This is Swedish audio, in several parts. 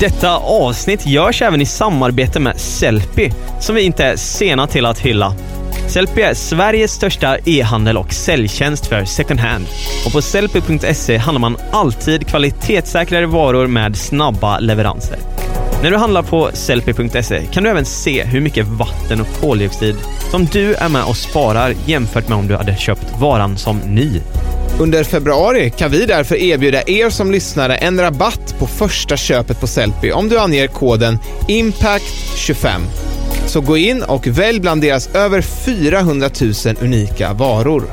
Detta avsnitt görs även i samarbete med Sellpy, som vi inte är sena till att hylla. Sellpy är Sveriges största e-handel och säljtjänst för second hand. Och på sellpy.se handlar man alltid kvalitetssäkrare varor med snabba leveranser. När du handlar på sellpy.se kan du även se hur mycket vatten och koldioxid som du är med och sparar jämfört med om du hade köpt varan som ny. Under februari kan vi därför erbjuda er som lyssnare en rabatt på första köpet på Sellpy om du anger koden IMPACT25. Så gå in och välj bland deras över 400 000 unika varor.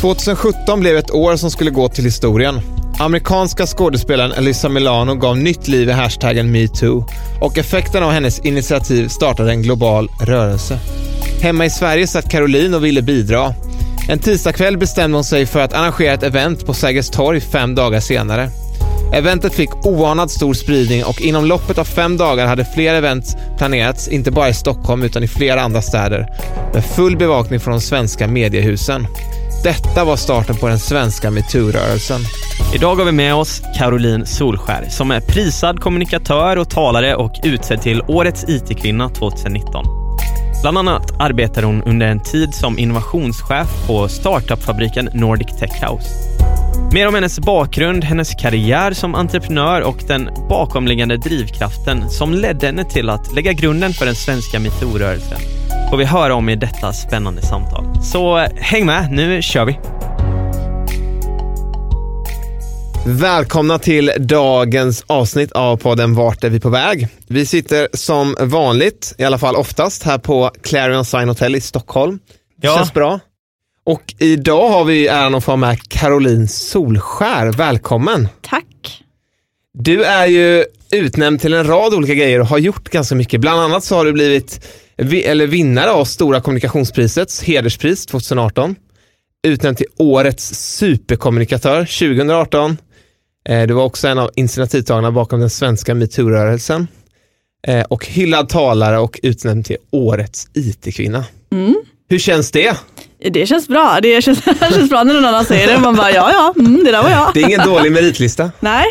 –2017 blev ett år som skulle gå till historien. Amerikanska skådespelaren Alyssa Milano gav nytt liv i hashtaggen metoo och effekten av hennes initiativ startade en global rörelse. Hemma i Sverige satt Caroline och ville bidra. En tisdagkväll bestämde hon sig för att arrangera ett event på Sergels torg fem dagar senare. Eventet fick oanad stor spridning och inom loppet av fem dagar hade fler event planerats, inte bara i Stockholm utan i flera andra städer, med full bevakning från de svenska mediehusen. Detta var starten på den svenska metoo-rörelsen. Idag har vi med oss Caroline Solskär som är prisad kommunikatör och talare och utsedd till Årets IT-kvinna 2019. Bland annat arbetar hon under en tid som innovationschef på startupfabriken Nordic Tech House. Mer om hennes bakgrund, hennes karriär som entreprenör och den bakomliggande drivkraften som ledde henne till att lägga grunden för den svenska metoo-rörelsen får vi höra om i detta spännande samtal. Så häng med, nu kör vi! Välkomna till dagens avsnitt av podden Vart är vi på väg? Vi sitter som vanligt, i alla fall oftast, här på Clarion Sign Hotel i Stockholm. Det Ja. känns bra. Och idag har vi äran att få med Caroline Solskär. Välkommen! Tack. Du är ju utnämnd till en rad olika grejer och har gjort ganska mycket. Bland annat så har du blivit vi, eller vinnare av Stora kommunikationsprisets hederspris 2018. Utnämnd till Årets superkommunikatör 2018. Eh, Du var också en av initiativtagarna bakom den svenska metoo-rörelsen. Eh, Och hyllad talare och utnämnd till Årets IT-kvinna. Mm. Hur känns det? Det känns bra. Det känns, det känns bra när någon annan säger det. Man bara, ja ja, mm, det där var jag. Det är ingen dålig meritlista, Nej,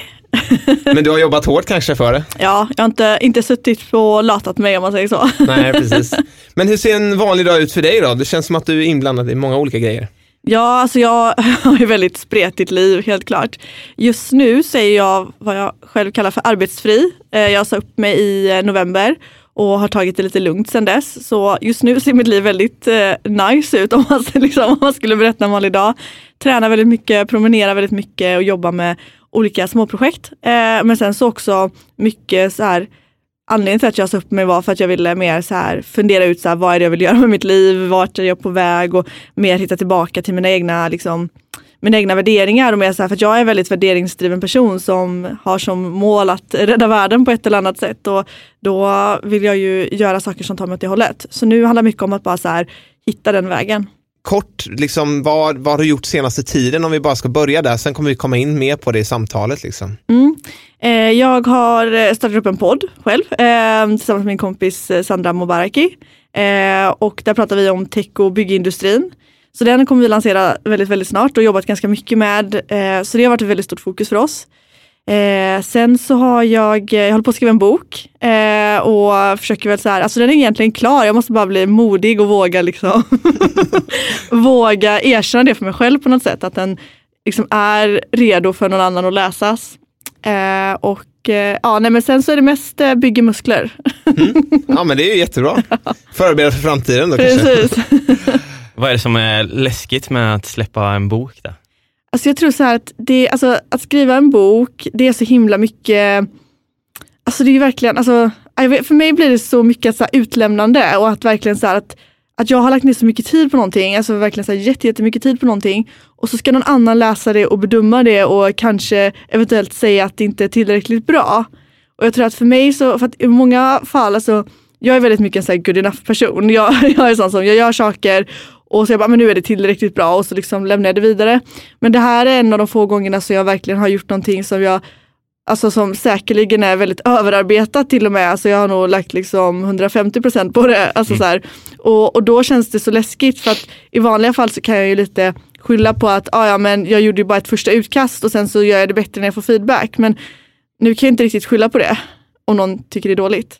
men du har jobbat hårt kanske för det. ja, jag har inte, inte suttit och latat mig om man säger så. Nej, precis. Men hur ser en vanlig dag ut för dig då? Det känns som att du är inblandad i många olika grejer. Ja, alltså jag har ju väldigt spretigt liv, helt klart. Just nu så är jag vad jag själv kallar för arbetsfri. Eh, Jag sa upp mig i eh, november och har tagit det lite lugnt sedan dess. Så just nu ser mitt liv väldigt eh, nice ut om man, liksom, om man skulle berätta en vanlig dag. Tränar väldigt mycket, promenerar väldigt mycket och jobbar med olika småprojekt. Eh, men sen så också mycket så här Anledningen till att jag sa upp mig var för att jag ville mer så här fundera ut så här, vad är det jag vill göra med mitt liv, vart är jag på väg och mer hitta tillbaka till mina egna, liksom, mina egna värderingar. Och mer så här, för att jag är en väldigt värderingsdriven person som har som mål att rädda världen på ett eller annat sätt. Och då vill jag ju göra saker som tar mig åt det hållet. Så nu handlar det mycket om att bara så här, hitta den vägen. Kort, liksom, vad, vad har du gjort senaste tiden om vi bara ska börja där, sen kommer vi komma in mer på det i samtalet. Liksom. Mm. Eh, jag har eh, startat upp en podd själv eh, tillsammans med min kompis eh, Sandra Mobaraki. Eh, och där pratar vi om tech och byggindustrin. Så den kommer vi lansera väldigt, väldigt snart och jobbat ganska mycket med. Eh, så det har varit ett väldigt stort fokus för oss. Eh, sen så har jag, jag håller på att skriva en bok eh, och försöker väl så här, alltså den är egentligen klar, jag måste bara bli modig och våga liksom våga erkänna det för mig själv på något sätt. Att den liksom är redo för någon annan att läsas. Eh, och eh, ja, nej, men sen så är det mest eh, bygger muskler. Ja, men det är ju jättebra. Förbereda för framtiden då kanske. Precis. Vad är det som är läskigt med att släppa en bok? Där? Alltså jag tror så här att, det, alltså, att skriva en bok, det är så himla mycket, alltså det är verkligen, alltså, för mig blir det så mycket så här, utlämnande och att verkligen så här, att, att jag har lagt ner så mycket tid på någonting, alltså verkligen så här, jätte, jättemycket tid på någonting och så ska någon annan läsa det och bedöma det och kanske eventuellt säga att det inte är tillräckligt bra. Och jag tror att för mig så, för att i många fall, alltså, jag är väldigt mycket en så här good enough person. Jag, jag är sån som, jag gör saker och så jag bara, men nu är det tillräckligt bra och så liksom lämnar jag det vidare. Men det här är en av de få gångerna som jag verkligen har gjort någonting som jag Alltså som säkerligen är väldigt överarbetat till och med. Alltså jag har nog lagt liksom 150 procent på det. Alltså så här. Och, och då känns det så läskigt för att i vanliga fall så kan jag ju lite skylla på att ah, ja, men jag gjorde ju bara ett första utkast och sen så gör jag det bättre när jag får feedback. Men nu kan jag inte riktigt skylla på det om någon tycker det är dåligt.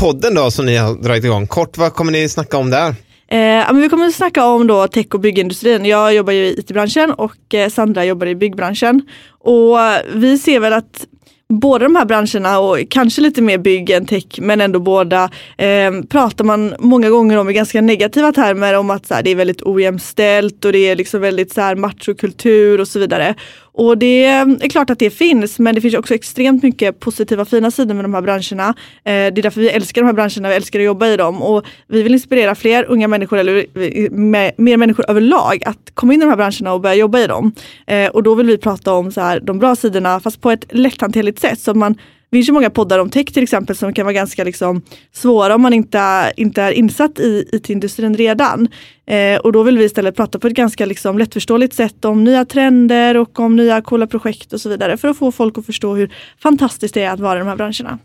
Podden då som ni har dragit igång, kort vad kommer ni snacka om där? Eh, men vi kommer att snacka om då tech och byggindustrin. Jag jobbar ju i it-branschen och eh, Sandra jobbar i byggbranschen. Och vi ser väl att båda de här branscherna och kanske lite mer bygg än tech men ändå båda eh, pratar man många gånger om i ganska negativa termer om att så här, det är väldigt ojämställt och det är liksom väldigt så här, machokultur och så vidare. Och det är klart att det finns men det finns också extremt mycket positiva fina sidor med de här branscherna. Eh, det är därför vi älskar de här branscherna, vi älskar att jobba i dem och vi vill inspirera fler unga människor eller med, mer människor överlag att komma in i de här branscherna och börja jobba i dem. Eh, och då vill vi prata om så här, de bra sidorna fast på ett lätthanterligt sätt så att man det finns ju många poddar om tech till exempel som kan vara ganska liksom, svåra om man inte, inte är insatt i it-industrin redan. Eh, och då vill vi istället prata på ett ganska liksom, lättförståeligt sätt om nya trender och om nya coola projekt och så vidare för att få folk att förstå hur fantastiskt det är att vara i de här branscherna.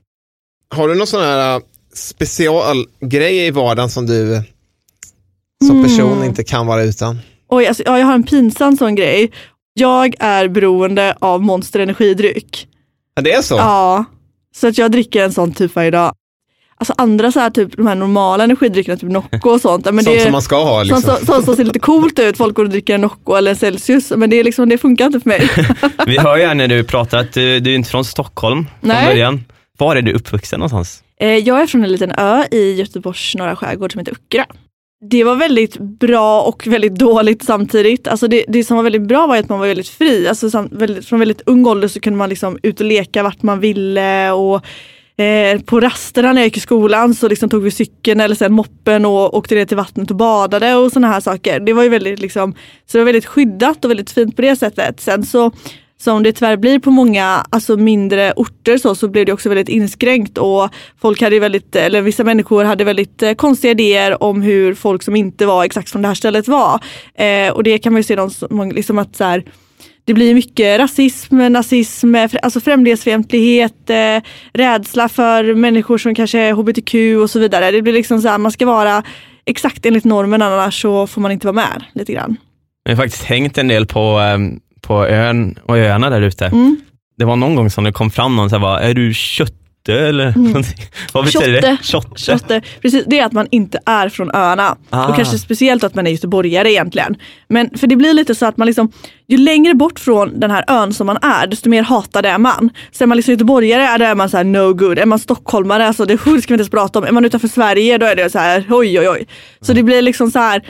Har du någon sån här uh, specialgrej i vardagen som du som person Mm. inte kan vara utan? Oj, alltså, ja, jag har en pinsam sån grej. Jag är beroende av Monster energidryck. Ja, det är så? Ja, så att jag dricker en sån typ varje dag. Alltså andra så här, typ de här normala energidryckerna, typ Nocco och sånt. Men Sånt det, som man ska ha liksom. Sånt som, sånt som ser lite coolt ut, folk går och dricker en Nocco eller en Celsius, men det, är liksom, det funkar inte för mig. Vi hör ju här när du pratar att du, du är inte från Stockholm från Nej. början. Var är du uppvuxen någonstans? Eh, jag är från en liten ö i Göteborgs norra skärgård som heter Uckra. Det var väldigt bra och väldigt dåligt samtidigt. Alltså det, det som var väldigt bra var att man var väldigt fri. Alltså sam, väldigt, från väldigt ung ålder så kunde man liksom ut och leka vart man ville. Och, eh, på rasterna när jag gick i skolan så liksom tog vi cykeln eller sen moppen och åkte ner till vattnet och badade och sådana här saker. Det var ju väldigt, liksom, så det var väldigt skyddat och väldigt fint på det sättet. Sen så som det tyvärr blir på många alltså mindre orter så, så blev det också väldigt inskränkt och folk hade väldigt, eller vissa människor hade väldigt eh, konstiga idéer om hur folk som inte var exakt från det här stället var. Eh, och det kan man ju se de, som- liksom att så här, det blir mycket rasism, nazism, alltså främlingsfientlighet, eh, rädsla för människor som kanske är hbtq och så vidare. Det blir liksom så här, man ska vara exakt enligt normen annars så får man inte vara med lite grann. Jag har faktiskt hängt en del på, ehm, på ön och öarna där ute. Mm. Det var någon gång som det kom fram någon som bara, är du kötte eller någonting? Vad betyder det? Mm. Tjotte. Tjotte. Precis, det är att man inte är från öarna. Ah. Och kanske speciellt att man är göteborgare egentligen. Men för det blir lite så att man liksom, ju längre bort från den här ön som man är, desto mer hatad är man. Så är man liksom göteborgare, då är man så här no good. Är man stockholmare, alltså det, det ska vi inte ens prata om. Är man utanför Sverige, då är det så här oj oj oj. Så det blir liksom så här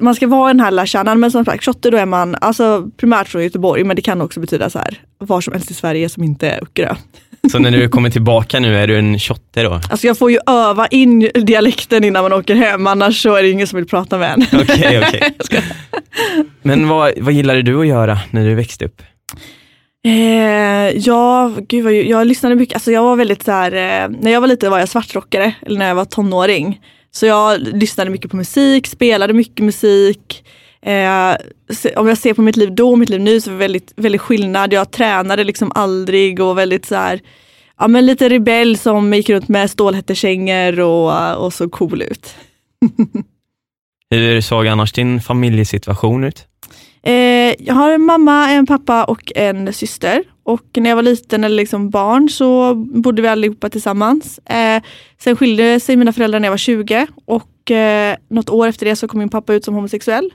man ska vara den här lilla kärnan men som sagt, Tjotte då är man alltså, primärt från Göteborg men det kan också betyda så här var som helst i Sverige som inte är Öckerö. Så när du kommer tillbaka nu, är du en tjotte då? Alltså jag får ju öva in dialekten innan man åker hem, annars så är det ingen som vill prata med en. Okej, okej. Men vad, vad gillade du att göra när du växte upp? Eh, ja, gud vad, jag lyssnade mycket, alltså jag var väldigt så här, eh, när jag var liten var jag svartrockare, eller när jag var tonåring. Så jag lyssnade mycket på musik, spelade mycket musik. Eh, om jag ser på mitt liv då och mitt liv nu så är det väldigt, väldigt skillnad. Jag tränade liksom aldrig och väldigt så här, ja men lite rebell som gick runt med stålhättekängor och, och såg cool ut. Hur såg annars din familjesituation ut? Eh, jag har en mamma, en pappa och en syster. Och när jag var liten eller liksom barn så bodde vi allihopa tillsammans. Eh, sen skilde sig mina föräldrar när jag var 20 och eh, något år efter det så kom min pappa ut som homosexuell.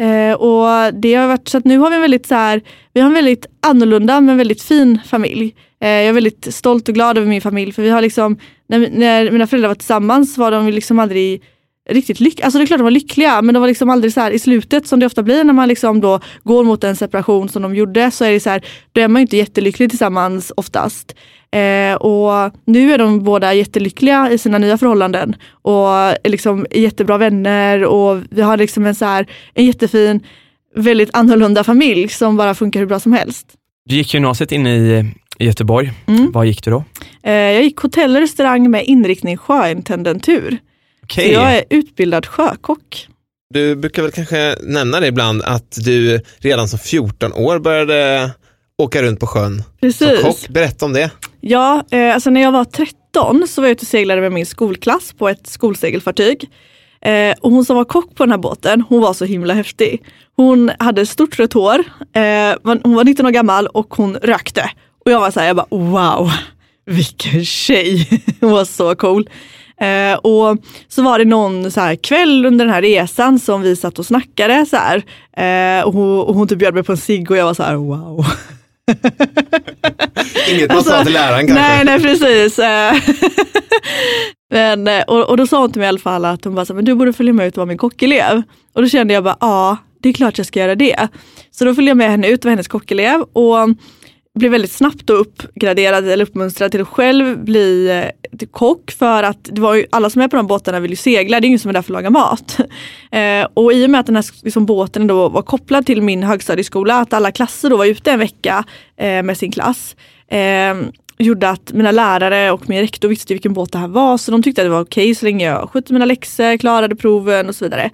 Eh, och det har varit så att nu har vi en väldigt så här, vi har en väldigt annorlunda men väldigt fin familj. Eh, jag är väldigt stolt och glad över min familj för vi har liksom, när, när mina föräldrar var tillsammans var de liksom aldrig riktigt lyckliga. Alltså det är klart de var lyckliga men de var liksom aldrig så här i slutet som det ofta blir när man liksom då går mot en separation som de gjorde så är det så här, då är man inte jättelycklig tillsammans oftast. Eh, och nu är de båda jättelyckliga i sina nya förhållanden och är liksom jättebra vänner och vi har liksom en, så här, en jättefin, väldigt annorlunda familj som bara funkar hur bra som helst. Du gick gymnasiet inne i, Göteborg. Mm. Vad gick du då? Eh, jag gick hotell och restaurang med inriktning sjöintendentur. Okej. Så jag är utbildad sjökock. Du brukar väl kanske nämna det ibland att du redan som 14 år började åka runt på sjön som Precis. kock. Berätta om det. Ja, eh, alltså när jag var 13 så var jag ute och seglade med min skolklass på ett skolsegelfartyg. Eh, och hon som var kock på den här båten, hon var så himla häftig. Hon hade stort rött hår, eh, hon var 19 år gammal och hon rökte. Och jag var så här, jag bara wow, vilken tjej. Hon var så cool. Eh, och så var det någon så här kväll under den här resan som vi satt och snackade så här. Eh, och hon, och hon typ bjöd mig på en cigg och jag var så här wow. Inget man sa till läraren kanske. Nej, nej precis. Eh, men, eh, och, och då sa hon till mig i alla fall att hon bara, så men du borde följa med ut och vara min kockelev. Och då kände jag bara, ja det är klart jag ska göra det. Så då följde jag med henne ut och var hennes kockelev och blev väldigt snabbt då uppgraderad eller uppmuntrad till att själv bli eh, kock för att det var ju, alla som är på de båtarna vill ju segla, det är ingen som är där för att laga mat. Eh, och i och med att den här liksom, båten då var kopplad till min högstadieskola, att alla klasser då var ute en vecka eh, med sin klass, eh, gjorde att mina lärare och min rektor visste vilken båt det här var så de tyckte att det var okej så länge jag skötte mina läxor, klarade proven och så vidare.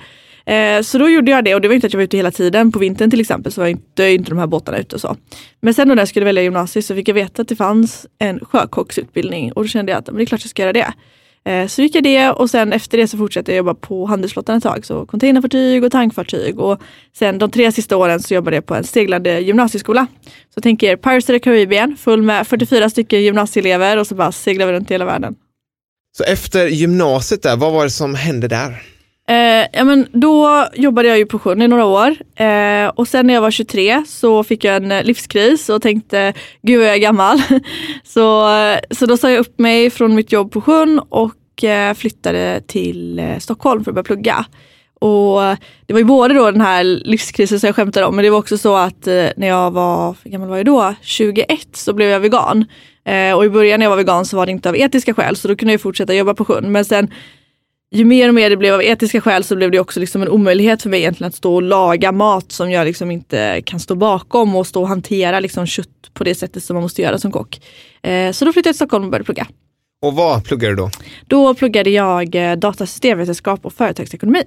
Eh, så då gjorde jag det och det var inte att jag var ute hela tiden. På vintern till exempel så var inte, inte de här båtarna ute och så. Men sen då när jag skulle välja gymnasiet så fick jag veta att det fanns en sjökocksutbildning och då kände jag att men det är klart jag ska göra det. Eh, så gick jag det och sen efter det så fortsatte jag jobba på handelsflottan ett tag. Så containerfartyg och tankfartyg. Och sen de tre sista åren så jobbade jag på en seglande gymnasieskola. Så tänk er Pirates of the Caribbean full med 44 stycken gymnasieelever och så bara seglar vi runt i hela världen. Så efter gymnasiet där, vad var det som hände där? Eh, ja, men då jobbade jag ju på sjön i några år eh, och sen när jag var 23 så fick jag en eh, livskris och tänkte gud vad jag är gammal. så, eh, så då sa jag upp mig från mitt jobb på sjön och eh, flyttade till eh, Stockholm för att börja plugga. Och eh, det var ju både då den här livskrisen som jag skämtade om men det var också så att eh, när jag var, hur gammal var jag då? 21 så blev jag vegan. Eh, och i början när jag var vegan så var det inte av etiska skäl så då kunde jag fortsätta jobba på sjön. Men sen ju mer och mer det blev av etiska skäl så blev det också liksom en omöjlighet för mig egentligen att stå och laga mat som jag liksom inte kan stå bakom och stå och hantera liksom kött på det sättet som man måste göra som kock. Eh, så då flyttade jag till Stockholm och började plugga. Och vad pluggar du då? Då pluggade jag eh, datasystemvetenskap och företagsekonomi.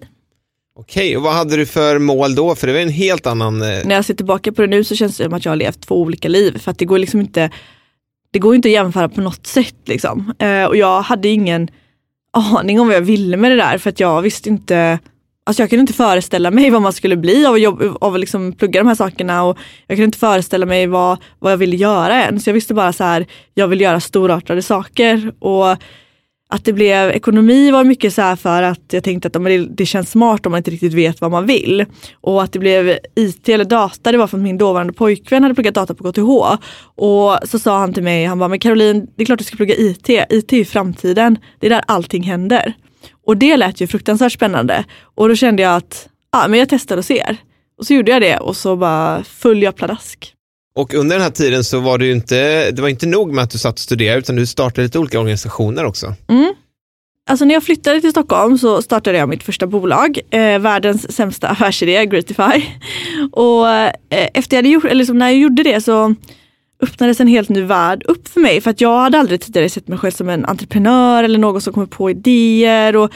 Okej, och vad hade du för mål då? För det var en helt annan... eh, När jag ser tillbaka på det nu så känns det som att jag har levt två olika liv för att det går liksom inte det går inte att jämföra på något sätt liksom. Och jag hade ingen aning om vad jag ville med det där för att jag visste inte Alltså jag kunde inte föreställa mig vad man skulle bli av att, jobba, av att liksom plugga de här sakerna och jag kunde inte föreställa mig vad, vad jag ville göra än. Så jag visste bara så här, jag vill göra storartade saker. Och att det blev ekonomi var mycket så här för att jag tänkte att det, det känns smart om man inte riktigt vet vad man vill. Och att det blev IT eller data, det var för att min dåvarande pojkvän hade pluggat data på KTH. Och så sa han till mig, han bara, men Caroline, det är klart du ska plugga IT. IT är ju framtiden, det är där allting händer. Och det lät ju fruktansvärt spännande. Och då kände jag att ja, men jag testar och ser. Och så gjorde jag det och så bara föll jag pladask. Och under den här tiden så var det ju inte, det var inte nog med att du satt och studerade utan du startade lite olika organisationer också. Mm. Alltså när jag flyttade till Stockholm så startade jag mitt första bolag, eh, världens sämsta affärsidé, Gratify. Och eh, efter jag hade gjort, eller liksom när jag gjorde det så öppnades en helt ny värld upp för mig. För att jag hade aldrig tidigare sett mig själv som en entreprenör eller någon som kommer på idéer. Och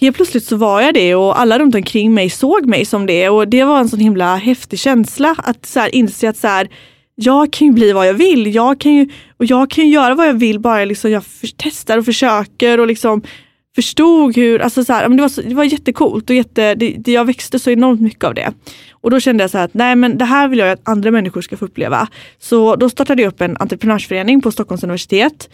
helt plötsligt så var jag det och alla runt omkring mig såg mig som det. Och det var en sån himla häftig känsla att så här, inse att så här, jag kan ju bli vad jag vill. Jag kan ju, och jag kan ju göra vad jag vill bara liksom jag för, testar och försöker och liksom förstod hur, alltså så här, men det, var så, det var jättecoolt och jätte, det, det, jag växte så enormt mycket av det. Och då kände jag så här att nej men det här vill jag att andra människor ska få uppleva. Så då startade jag upp en entreprenörsförening på Stockholms universitet.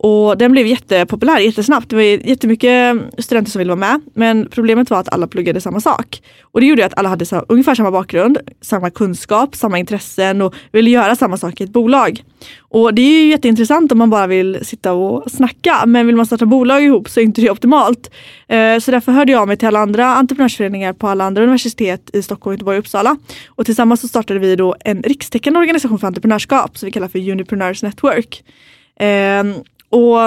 Och den blev jättepopulär jättesnabbt. Det var jättemycket studenter som ville vara med. Men problemet var att alla pluggade samma sak. Och det gjorde att alla hade så, ungefär samma bakgrund, samma kunskap, samma intressen och ville göra samma sak i ett bolag. Och det är ju jätteintressant om man bara vill sitta och snacka. Men vill man starta bolag ihop så är inte det optimalt. Eh, så därför hörde jag mig till alla andra entreprenörsföreningar på alla andra universitet i Stockholm, Göteborg och Uppsala. Och tillsammans så startade vi då en rikstäckande organisation för entreprenörskap som vi kallar för Unipreneurs Network. Ehm, och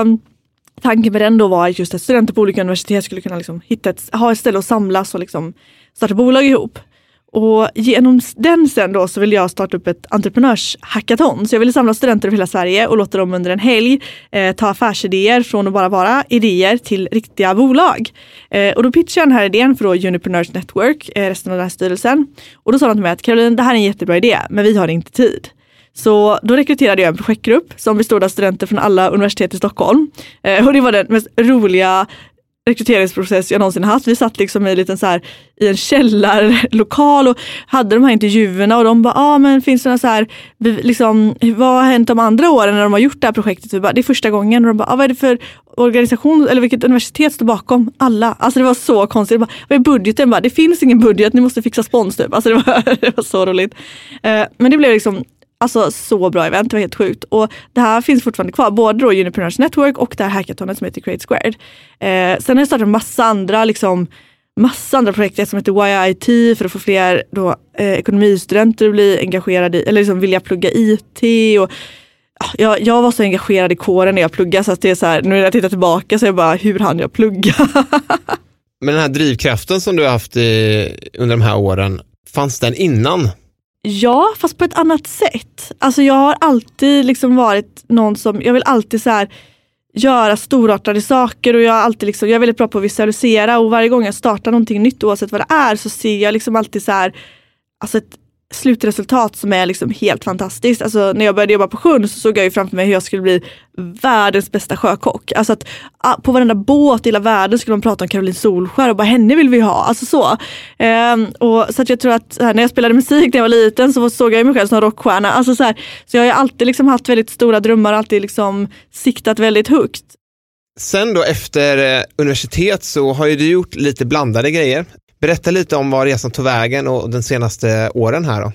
tanken med den då var just att studenter på olika universitet skulle kunna liksom hitta ett, ha ett ställe att samlas och liksom starta bolag ihop. Och genom den sen då så ville jag starta upp ett entreprenörshackathon. Så jag ville samla studenter över hela Sverige och låta dem under en helg eh, ta affärsidéer från att bara vara idéer till riktiga bolag. Eh, och då pitchade jag den här idén för då Unipreneurs Network, eh, resten av den här styrelsen. Och då sa de till mig att Caroline, det här är en jättebra idé, men vi har inte tid. Så då rekryterade jag en projektgrupp som bestod av studenter från alla universitet i Stockholm. Eh, och det var den mest roliga rekryteringsprocess jag någonsin haft. Vi satt liksom i, liten så här, i en källarlokal och hade de här intervjuerna och de bara, ah, men finns det så här, liksom, vad har hänt de andra åren när de har gjort det här projektet? Vi bara, det är första gången. Och de bara, ah, vad är det för organisation eller vilket universitet står bakom? Alla. Alltså det var så konstigt. Bara, vad är budgeten? Bara, det finns ingen budget, ni måste fixa spons typ. Alltså det var, det var så roligt. Eh, men det blev liksom Alltså så bra event, det var helt sjukt. Och det här finns fortfarande kvar, både då Unipreneurs Network och det här hackathonet som heter Create Squared. Eh, sen har jag startat massa andra, liksom, massa andra projekt som heter YIT för att få fler då, eh, ekonomistudenter att bli engagerade i, eller liksom vilja plugga IT. Och, jag, jag var så engagerad i kåren när jag pluggade så att det är så här, nu när jag tittar tillbaka så är jag bara, hur hann jag plugga? Men den här drivkraften som du har haft i, under de här åren, fanns den innan? Ja, fast på ett annat sätt. Alltså jag har alltid liksom varit någon som, jag vill alltid så här, göra storartade saker och jag, är alltid liksom, jag är väldigt bra på att visualisera och varje gång jag startar någonting nytt oavsett vad det är så ser jag liksom alltid så här, alltså ett, slutresultat som är liksom helt fantastiskt. Alltså, när jag började jobba på sjön så såg jag ju framför mig hur jag skulle bli världens bästa sjökock. Alltså att, ah, på varenda båt i hela världen skulle man prata om Caroline Solskär och bara henne vill vi ha. Alltså så. Ehm, och, så att jag tror att när jag spelade musik när jag var liten så såg jag mig själv som rockstjärna. Alltså så, här, så jag har alltid liksom haft väldigt stora drömmar, alltid liksom siktat väldigt högt. Sen då efter eh, universitet så har ju du gjort lite blandade grejer. Berätta lite om vad resan tog vägen och de senaste åren här då.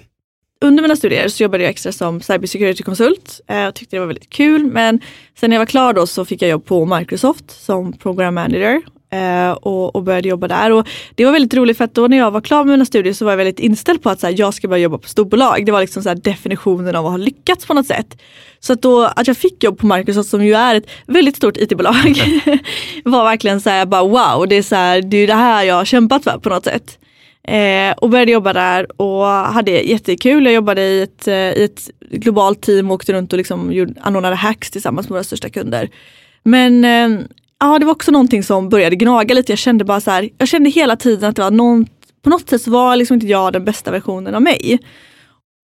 Under mina studier så jobbade jag extra som cybersecurity-konsult eh, och tyckte det var väldigt kul. Men sen när jag var klar då så fick jag jobb på Microsoft som program manager Eh, och, och, började jobba där. Och det var väldigt roligt för att då när jag var klar med mina studier så var jag väldigt inställd på att så här, jag ska börja jobba på storbolag. Det var liksom så definitionen av att ha lyckats på något sätt. Så att, då, att jag fick jobb på Microsoft som ju är ett väldigt stort IT-bolag var verkligen så här, bara wow, det är, så här, det är det här jag har kämpat för på något sätt. Eh, och började jobba där och hade jättekul. Jag jobbade i ett, eh, i ett globalt team och åkte runt och liksom gjorde, anordnade hacks tillsammans med våra största kunder. Men eh, ja, det var också någonting som började gnaga lite. Jag kände bara så här, jag kände hela tiden att det var någon, på något sätt så var liksom inte jag den bästa versionen av mig.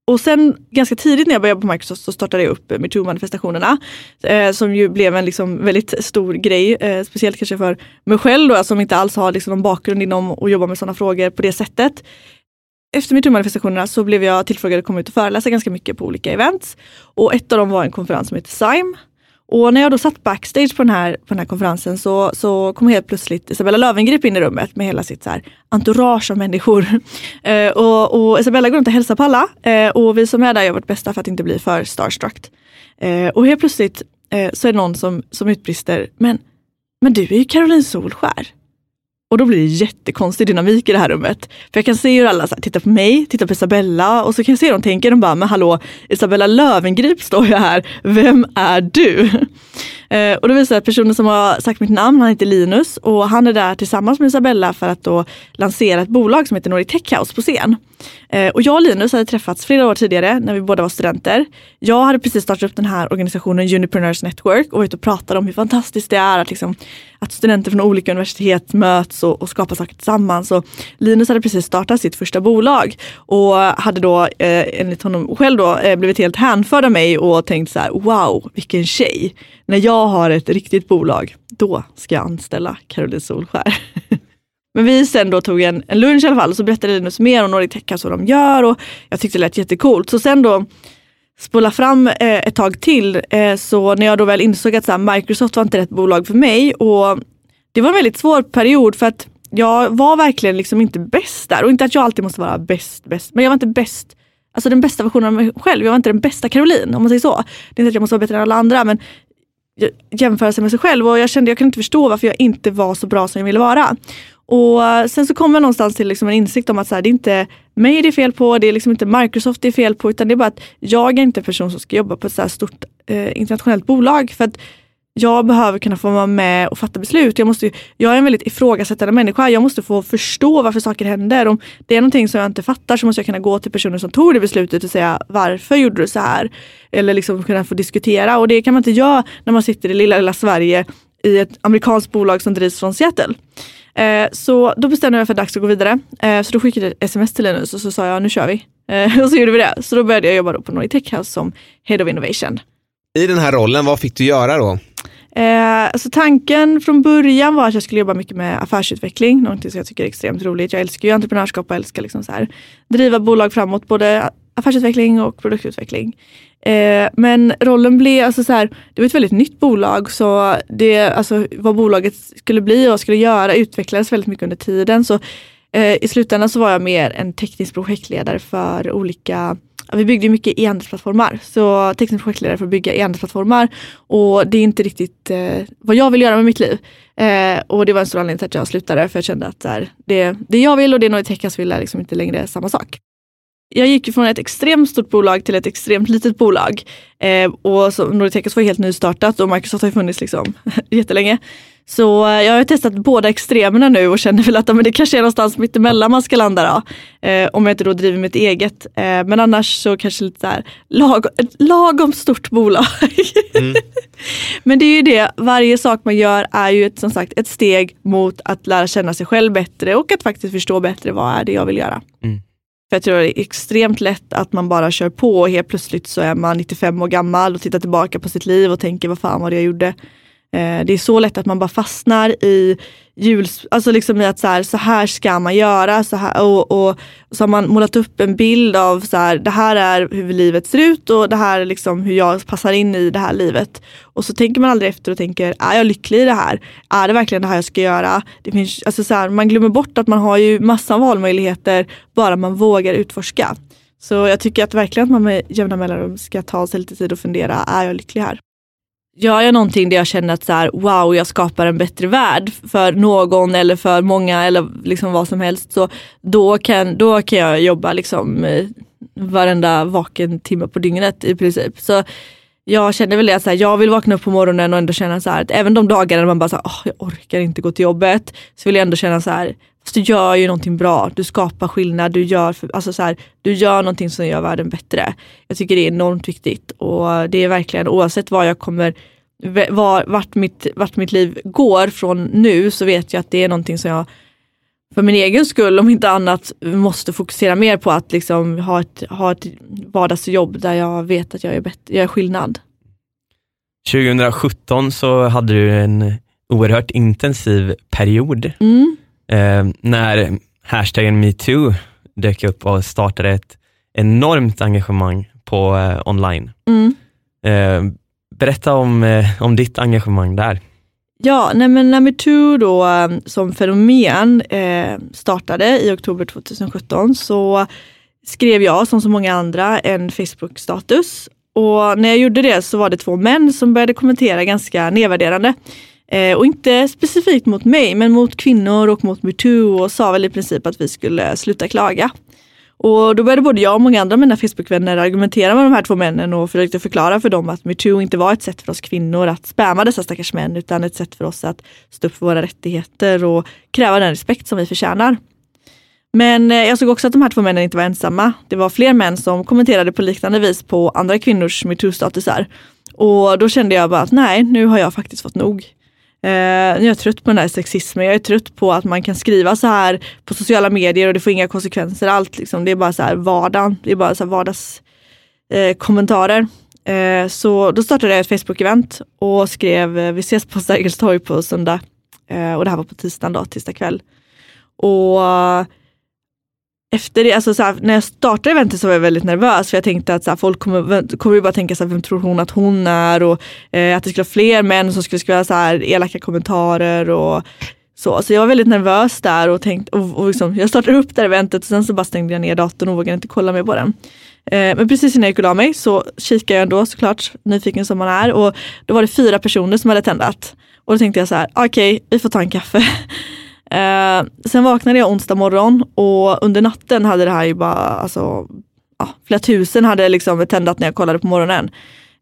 Och sen ganska tidigt när jag började på Microsoft så startade jag upp eh, metoo-manifestationerna. Eh, som ju blev en liksom väldigt stor grej, eh, speciellt kanske för mig själv då, som inte alls har liksom någon bakgrund inom att jobba med sådana frågor på det sättet. Efter metoo-manifestationerna så blev jag tillfrågad att komma ut och föreläsa ganska mycket på olika events. Och ett av dem var en konferens som heter SIME och när jag då satt backstage på den här, på den här konferensen så, så kom helt plötsligt Isabella Löwengrip in i rummet med hela sitt så här entourage av människor. Eh, och, och, Isabella går runt och hälsar på alla eh, och vi som är där gör vårt bästa för att inte bli för starstruck. Eh, och helt plötsligt eh, så är det någon som, som utbrister, men, men du är ju Caroline Solskär. Och då blir det jättekonstig dynamik i det här rummet. För jag kan se hur alla så här, tittar på mig, tittar på Isabella och så kan jag se hur de tänker, de bara, men hallå, Isabella Lövengrip står jag här, vem är du? Eh, och då visar att personen som har sagt mitt namn, han heter Linus och han är där tillsammans med Isabella för att då lansera ett bolag som heter Nordic Tech House på scen. Eh, och jag och Linus hade träffats flera år tidigare när vi båda var studenter. Jag hade precis startat upp den här organisationen Unipreneurs Network och var ute och pratade om hur fantastiskt det är att, liksom, att studenter från olika universitet möts och, och skapar saker tillsammans. Och Linus hade precis startat sitt första bolag och hade då eh, enligt honom själv då, eh, blivit helt hänförd av mig och tänkt så här, wow vilken tjej. När jag har ett riktigt bolag, då ska jag anställa Caroline Solskär. Men vi sen då tog en, en lunch i alla fall och så berättade Linus mer om Nordic Tech House vad de gör och jag tyckte det lät jättecoolt. Så sen då spola fram eh, ett tag till, eh, så när jag då väl insåg att så här, Microsoft var inte rätt bolag för mig och det var en väldigt svår period för att jag var verkligen liksom inte bäst där och inte att jag alltid måste vara bäst, bäst, men jag var inte bäst Alltså den bästa versionen av mig själv. Jag var inte den bästa Caroline om man säger så. Det är inte att jag måste vara bättre än alla andra men jämföra sig med sig själv och jag kände jag kunde inte förstå varför jag inte var så bra som jag ville vara. Och sen så kommer jag någonstans till liksom en insikt om att så här, det är inte mig det är fel på, det är liksom inte Microsoft det är fel på, utan det är bara att jag är inte en person som ska jobba på ett så här stort eh, internationellt bolag. För att jag behöver kunna få vara med och fatta beslut. Jag, måste, jag är en väldigt ifrågasättande människa. Jag måste få förstå varför saker händer. Om det är någonting som jag inte fattar så måste jag kunna gå till personer som tog det beslutet och säga varför gjorde du så här? Eller liksom kunna få diskutera. Och det kan man inte göra när man sitter i lilla, lilla Sverige i ett amerikanskt bolag som drivs från Seattle. Eh, så då bestämde jag mig för att dags att gå vidare. Eh, så då skickade jag ett sms till Linus och så sa jag nu kör vi. Eh, och så gjorde vi det. Så då började jag jobba på Nordic Tech House som Head of Innovation. I den här rollen, vad fick du göra då? Eh, alltså tanken från början var att jag skulle jobba mycket med affärsutveckling, någonting som jag tycker är extremt roligt. Jag älskar ju entreprenörskap och älskar liksom så här, driva bolag framåt, både affärsutveckling och produktutveckling. Eh, men rollen blev, alltså så här, det var ett väldigt nytt bolag så det, alltså, vad bolaget skulle bli och skulle göra utvecklades väldigt mycket under tiden. Så eh, I slutändan så var jag mer en teknisk projektledare för olika vi byggde mycket e-handelsplattformar. Så teknisk projektledare för att bygga e-handelsplattformar. Och det är inte riktigt eh, vad jag vill göra med mitt liv. Eh, och det var en stor anledning till att jag slutade. För jag kände att det, det jag vill och det Noitecas vill är liksom inte längre samma sak. Jag gick från ett extremt stort bolag till ett extremt litet bolag. Eh, och så, Norditecas var helt nystartat och Microsoft har funnits liksom jättelänge. Så eh, jag har testat båda extremerna nu och känner väl att men det kanske är någonstans mittemellan man ska landa då. Eh, om jag inte då driver mitt eget. Eh, men annars så kanske lite så här, lag, lagom stort bolag. Mm. men det är ju det, varje sak man gör är ju ett, som sagt ett steg mot att lära känna sig själv bättre och att faktiskt förstå bättre vad är det jag vill göra. Mm. För jag tror det är extremt lätt att man bara kör på och helt plötsligt så är man 95 år gammal och tittar tillbaka på sitt liv och tänker vad fan var det jag gjorde. Eh, det är så lätt att man bara fastnar i jul, alltså liksom i att så här, så här ska man göra. Så, här, och, och, så har man målat upp en bild av så här, det här är hur livet ser ut och det här är liksom hur jag passar in i det här livet. Och så tänker man aldrig efter och tänker, är jag lycklig i det här? Är det verkligen det här jag ska göra? Det finns, alltså så här, man glömmer bort att man har ju massa valmöjligheter bara man vågar utforska. Så jag tycker att verkligen att man med jämna mellanrum ska ta sig lite tid och fundera, är jag lycklig här? Gör jag någonting där jag känner att så här, wow, jag skapar en bättre värld för någon eller för många eller liksom vad som helst. Så då kan, då kan jag jobba liksom eh, varenda vaken timme på dygnet i princip. Så jag känner väl det att så här, jag vill vakna upp på morgonen och ändå känna så här, att även de dagarna man bara så här, oh, jag orkar inte gå till jobbet. Så vill jag ändå känna så här, fast du gör ju någonting bra, du skapar skillnad, du gör, för, alltså så här, du gör någonting som gör världen bättre. Jag tycker det är enormt viktigt och det är verkligen oavsett vad jag kommer var, vart, mitt, vart mitt liv går från nu så vet jag att det är någonting som jag för min egen skull om inte annat måste fokusera mer på att liksom ha, ett, ha ett vardagsjobb där jag vet att jag är, bättre, jag är skillnad. 2017 så hade du en oerhört intensiv period mm. eh, när hashtaggen metoo dök upp och startade ett enormt engagemang på eh, online. Mm. Eh, berätta om, eh, om ditt engagemang där. Ja, nej men när metoo då um, som fenomen eh, startade i oktober 2017 så skrev jag som så många andra en Facebook-status. Och när jag gjorde det så var det två män som började kommentera ganska nedvärderande. Eh, och inte specifikt mot mig, men mot kvinnor och mot metoo och sa väl i princip att vi skulle sluta klaga. Och då började både jag och många andra av mina Facebookvänner argumentera med de här två männen och försökte förklara för dem att metoo inte var ett sätt för oss kvinnor att spamma dessa stackars män utan ett sätt för oss att stå upp för våra rättigheter och kräva den respekt som vi förtjänar. Men eh, jag såg också att de här två männen inte var ensamma. Det var fler män som kommenterade på liknande vis på andra kvinnors metoo-statusar. Och då kände jag bara att nej, nu har jag faktiskt fått nog. Eh, jag är trött på den här sexismen. Jag är trött på att man kan skriva så här på sociala medier och det får inga konsekvenser allt. Liksom. Det är bara så här vardagen. Det är bara så här vardagskommentarer. Eh, eh, så då startade jag ett Facebook-event och skrev eh, vi ses på Sergels torg på söndag. Eh, och det här var på tisdagen då, tisdag kväll. Och efter det, alltså såhär, när jag startade eventet så var jag väldigt nervös för jag tänkte att såhär, folk kommer, kommer ju bara tänka såhär, vem tror hon att hon är och eh, att det skulle vara fler män som skulle skriva såhär, elaka kommentarer och så. Så jag var väldigt nervös där och tänkt, och, och liksom, jag startade upp det här eventet och sen så bara stängde jag ner datorn och vågade inte kolla mer på den. Eh, men precis innan jag gick och la mig så kikade jag ändå såklart, nyfiken som man är och då var det fyra personer som hade tändat. Och då tänkte jag så här, okej okay, vi får ta en kaffe. Eh, sen vaknade jag onsdag morgon och under natten hade det här ju bara, alltså, ja, flera tusen hade liksom tändat när jag kollade på morgonen.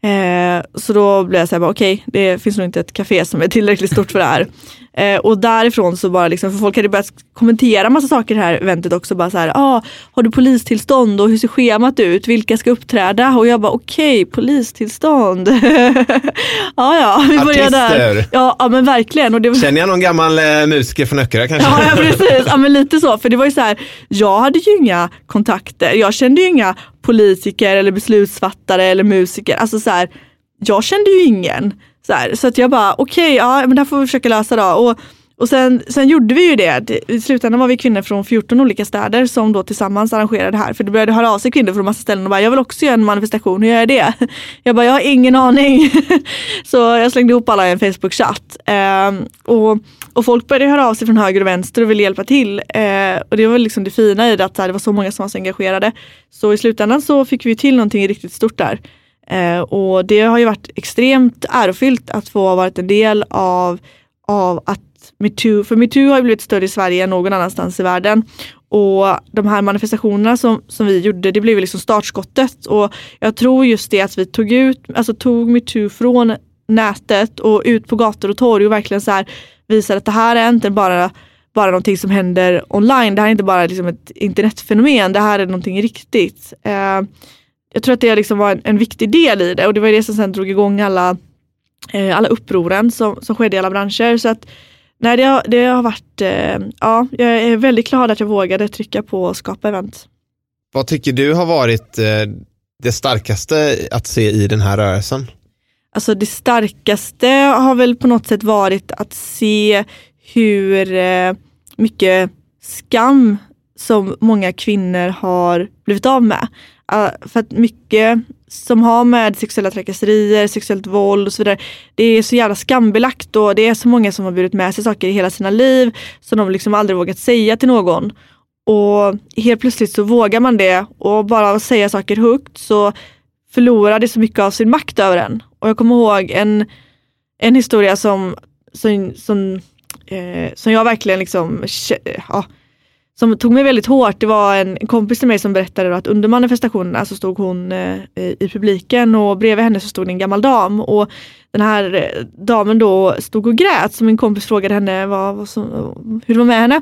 Eh, så då blev jag så här, okej, okay, det finns nog inte ett café som är tillräckligt stort för det här. Eh, och därifrån så bara liksom, för folk hade börjat kommentera massa saker i det här eventet också. Bara så här, ah, har du polistillstånd och hur ser schemat ut? Vilka ska uppträda? Och jag bara okej, okay, polistillstånd. ja ja, vi börjar där. Ja, ja men verkligen. Och det... Känner jag någon gammal eh, musiker från Öckerö kanske? ja, ja precis, ja, men lite så. För det var ju så här, jag hade ju inga kontakter. Jag kände ju inga politiker eller beslutsfattare eller musiker. Alltså så här, jag kände ju ingen. Så, här, så att jag bara, okej, okay, ja men det här får vi försöka lösa då. Och, och sen, sen gjorde vi ju det. I slutändan var vi kvinnor från 14 olika städer som då tillsammans arrangerade det här. För det började höra av sig kvinnor från massa ställen och bara, jag vill också göra en manifestation, hur gör jag det? Jag bara, jag har ingen aning. Så jag slängde ihop alla i en Facebook-chatt. Ehm, och, och folk började höra av sig från höger och vänster och ville hjälpa till. Ehm, och det var liksom det fina i det, att det var så många som var så engagerade. Så i slutändan så fick vi till någonting riktigt stort där. Eh, och det har ju varit extremt ärofyllt att få ha varit en del av, av att metoo, för metoo har ju blivit större i Sverige än någon annanstans i världen. Och de här manifestationerna som, som vi gjorde, det blev liksom startskottet. Och jag tror just det att vi tog ut, alltså tog metoo från nätet och ut på gator och torg och verkligen så här visade att det här är inte bara bara någonting som händer online. Det här är inte bara liksom ett internetfenomen, det här är någonting riktigt. Eh, jag tror att det liksom var en, en, viktig del i det och det var det som sen drog igång alla, eh, alla upproren som, som skedde i alla branscher. Så att, nej, det, har, det har varit, eh, ja, jag är väldigt glad att jag vågade trycka på skapa event. Vad tycker du har varit eh, det starkaste att se i den här rörelsen? Alltså det starkaste har väl på något sätt varit att se hur eh, mycket skam som många kvinnor har blivit av med. För att mycket som har med sexuella trakasserier, sexuellt våld och så vidare, det är så jävla skambelagt och det är så många som har burit med sig saker i hela sina liv som de liksom aldrig vågat säga till någon. Och helt plötsligt så vågar man det och bara att säga saker högt så förlorar det så mycket av sin makt över en. Och jag kommer ihåg en, en historia som, som, som, eh, som jag verkligen liksom, ja, som tog mig väldigt hårt. Det var en, kompis till mig som berättade att under manifestationerna så stod hon eh, i publiken och bredvid henne så stod en gammal dam. Och den här eh, damen då stod och grät så min kompis frågade henne vad, vad som, hur det var med henne.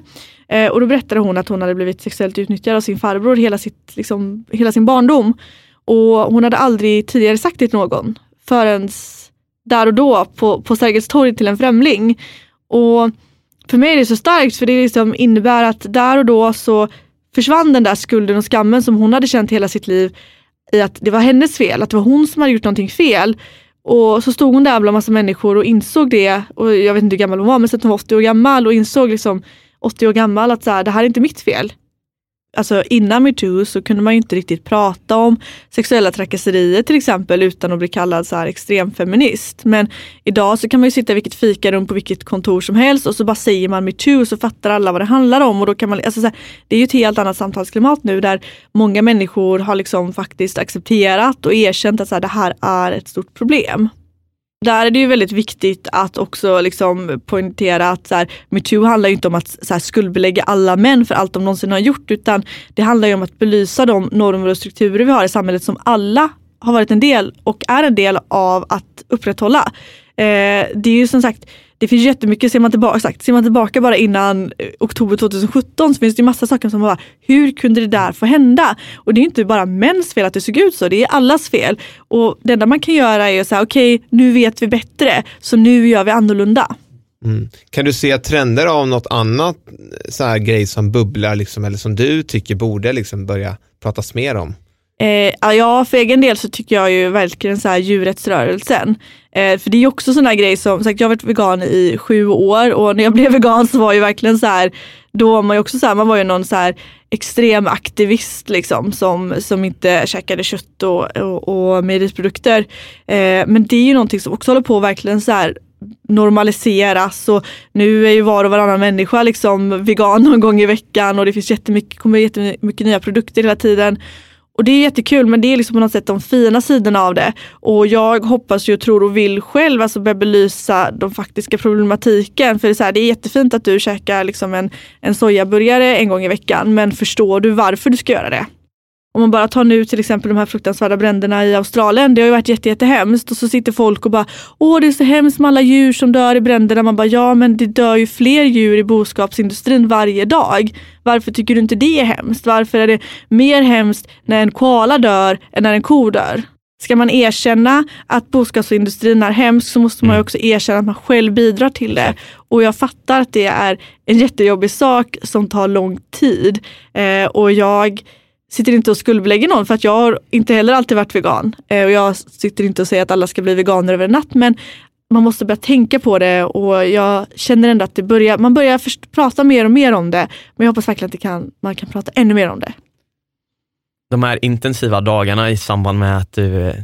Eh, och då berättade hon att hon hade blivit sexuellt utnyttjad av sin farbror hela, sitt, liksom, hela sin barndom. Och hon hade aldrig tidigare sagt det till någon förrän där och då på, på Sergels torg till en främling. Och för mig är det så starkt för det liksom innebär att där och då så försvann den där skulden och skammen som hon hade känt hela sitt liv i att det var hennes fel, att det var hon som hade gjort någonting fel. Och så stod hon där bland massa människor och insåg det, och jag vet inte hur gammal hon var, men sen att hon var 80 år gammal och insåg liksom 80 år gammal att så här, det här är inte mitt fel alltså innan metoo så kunde man ju inte riktigt prata om sexuella trakasserier till exempel utan att bli kallad så här extremfeminist. Men idag så kan man ju sitta i vilket fikarum på vilket kontor som helst och så bara säger man metoo så fattar alla vad det handlar om. Och då kan man, alltså så här, det är ju ett helt annat samtalsklimat nu där många människor har liksom faktiskt accepterat och erkänt att så här, det här är ett stort problem. Där är det ju väldigt viktigt att också liksom poängtera att så här, metoo handlar inte om att så här, skuldbelägga alla män för allt de någonsin har gjort utan det handlar ju om att belysa de normer och strukturer vi har i samhället som alla har varit en del och är en del av att upprätthålla. Eh, det är ju som sagt det finns jättemycket, ser man tillbaka, sagt, ser man tillbaka bara innan eh, oktober 2017 så finns det massa saker som bara, hur kunde det där få hända? Och det är inte bara mäns fel att det såg ut så, det är allas fel. Och det enda man kan göra är att säga, okej okay, nu vet vi bättre, så nu gör vi annorlunda. Mm. Kan du se trender av något annat eh, så här grej som bubblar liksom, eller som du tycker borde liksom börja pratas mer om? Eh, ja, för egen del så tycker jag ju verkligen så här djurrättsrörelsen. Eh, för det är ju också sådana grejer som, sagt, jag har varit vegan i sju år och när jag blev vegan så var ju verkligen så här, då var man ju också så här, man var ju någon så här extrem aktivist liksom som, som inte käkade kött och, och, och mejeriprodukter. Eh, men det är ju någonting som också håller på verkligen så här normaliseras och nu är ju var och varannan människa liksom vegan någon gång i veckan och det finns jättemycket, kommer jättemycket nya produkter hela tiden. Och det är jättekul men det är liksom på något sätt de fina sidorna av det. Och jag hoppas ju, tror och vill själv alltså börja belysa de faktiska problematiken. För det är, så här, det är jättefint att du käkar liksom en, en sojaburgare en gång i veckan men förstår du varför du ska göra det? Om man bara tar nu till exempel de här fruktansvärda bränderna i Australien. Det har ju varit jätte, jättehemskt och så sitter folk och bara Åh det är så hemskt med alla djur som dör i bränderna. Man bara ja men det dör ju fler djur i boskapsindustrin varje dag. Varför tycker du inte det är hemskt? Varför är det mer hemskt när en koala dör än när en ko dör? Ska man erkänna att boskapsindustrin är hemsk så måste man mm. också erkänna att man själv bidrar till det. Och jag fattar att det är en jättejobbig sak som tar lång tid. Eh, och jag sitter inte och skuldbelägger någon för att jag har inte heller alltid varit vegan. Eh, och jag sitter inte och säger att alla ska bli veganer över en natt men man måste börja tänka på det och jag känner ändå att det börjar, man börjar först, prata mer och mer om det. Men jag hoppas verkligen att kan, man kan prata ännu mer om det. De här intensiva dagarna i samband med att du eh,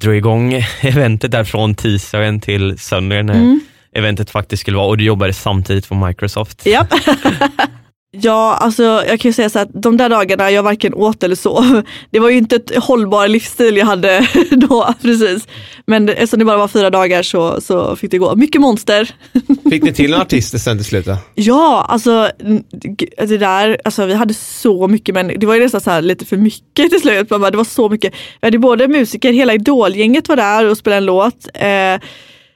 drog igång eventet där från tisdagen till söndagen när mm. eventet faktiskt skulle vara och du jobbade samtidigt på Microsoft. Ja. Ja, alltså jag kan ju säga så att de där dagarna jag varken åt eller sov. Det var ju inte ett hållbar livsstil jag hade då precis. Men eftersom det bara var fyra dagar så, så fick det gå. Mycket monster. Fick ni till en artist sen till slut? Ja, alltså det där, alltså vi hade så mycket människor. Det var ju nästan så lite för mycket till slut. det var så mycket. Vi hade både musiker, hela idolgänget var där och spelade en låt. Eh,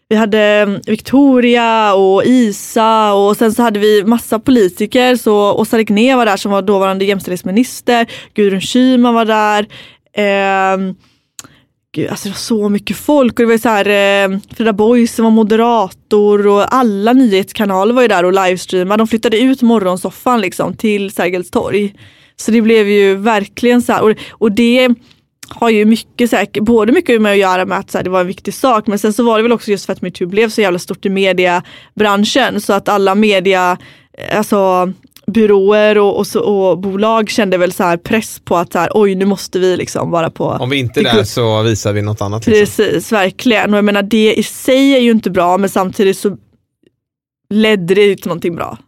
vi hade mm, Victoria och Isa och sen så hade vi massa politiker. Så Åsa Regnér var där som var dåvarande jämställdhetsminister. Gudrun Schyman var där. Eh, Gud, alltså det var så mycket folk och det var så här, eh, Frida Boys som var moderator och alla nyhetskanaler var ju där och livestreamade. De flyttade ut morgonsoffan liksom till Sergels torg. Så det blev ju verkligen så här, och, och det har ju mycket, säkert, både mycket med att göra med att här, det var en viktig sak men sen så var det väl också just för att metoo blev så jävla stort i mediebranschen så att alla media, alltså byråer och, och, så, och, bolag kände väl så press på att så här, oj nu måste vi liksom vara på. Om vi inte är där så visar vi något annat. Liksom. Precis, verkligen. Och jag menar det i sig är ju inte bra men samtidigt så ledde det till någonting bra.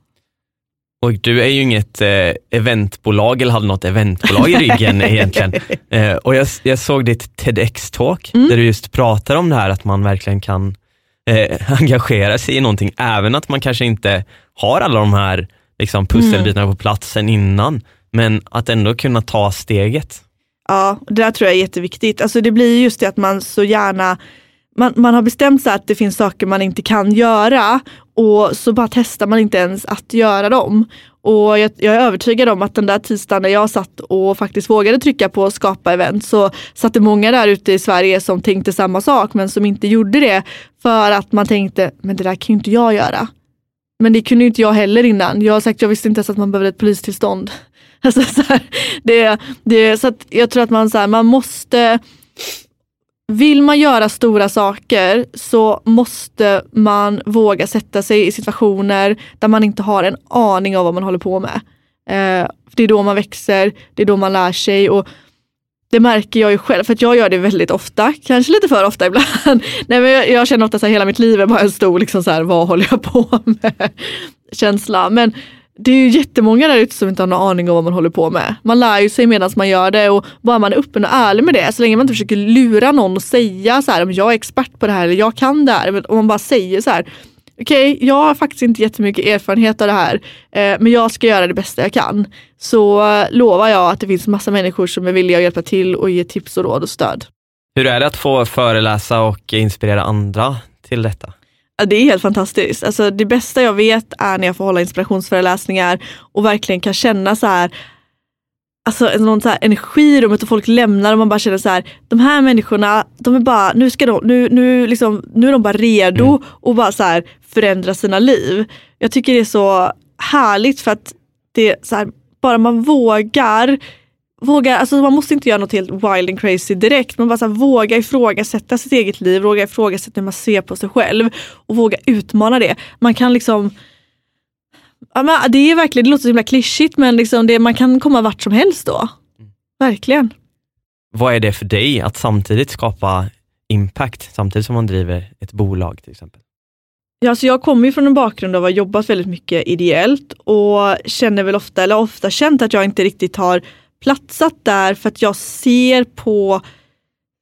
Och du är ju inget eh, eventbolag eller hade något eventbolag i ryggen egentligen. Eh, och jag, jag, såg ditt TEDx-talk mm. där du just pratar om det här att man verkligen kan eh, engagera sig i någonting, även att man kanske inte har alla de här liksom, pusselbitarna mm. på platsen innan, men att ändå kunna ta steget. Ja, det där tror jag är jätteviktigt. Alltså det blir just det att man så gärna man, man har bestämt sig att det finns saker man inte kan göra och så bara testar man inte ens att göra dem. Och jag, jag, är övertygad om att den där tisdagen när jag satt och faktiskt vågade trycka på skapa event så satt det många där ute i Sverige som tänkte samma sak men som inte gjorde det för att man tänkte, men det där kan ju inte jag göra. Men det kunde inte jag heller innan. Jag har sagt, jag visste inte ens att man behövde ett polistillstånd. Alltså, så här, det, det, så jag tror att man, så här, man måste vill man göra stora saker så måste man våga sätta sig i situationer där man inte har en aning om vad man håller på med. Eh, det är då man växer, det är då man lär sig och det märker jag ju själv, för att jag gör det väldigt ofta, kanske lite för ofta ibland. Nej, men jag, jag känner ofta att hela mitt liv är bara en stor, liksom så här, vad håller jag på med? känsla. Men det är ju jättemånga där ute som inte har någon aning om vad man håller på med. Man lär ju sig medan man gör det och bara man är öppen och ärlig med det, så länge man inte försöker lura någon och säga så här, om jag är expert på det här eller jag kan det här. Om man bara säger så här, okej, okay, jag har faktiskt inte jättemycket erfarenhet av det här, eh, men jag ska göra det bästa jag kan. Så eh, lovar jag att det finns massa människor som är villiga att hjälpa till och ge tips och råd och stöd. Hur är det att få föreläsa och inspirera andra till detta? Det är helt fantastiskt. Alltså, det bästa jag vet är när jag får hålla inspirationsföreläsningar och verkligen kan känna så här alltså någon så här energi i rummet och folk lämnar och man bara känner så här, de här människorna, de är bara, nu, ska de, nu, nu, liksom, nu är de bara redo mm. och bara så här, förändra sina liv. Jag tycker det är så härligt för att det så här, bara man vågar våga, alltså man måste inte göra något helt wild and crazy direkt, men bara så här, våga ifrågasätta sitt eget liv, våga ifrågasätta hur man ser på sig själv och våga utmana det. Man kan liksom Ja, men det är verkligen, det låter så himla klyschigt men liksom det, man kan komma vart som helst då. Verkligen. Vad är det för dig att samtidigt skapa impact samtidigt som man driver ett bolag till exempel? Ja, så jag kommer ju från en bakgrund av att ha jobbat väldigt mycket ideellt och känner väl ofta, eller ofta känt att jag inte riktigt har platsat där för att jag ser på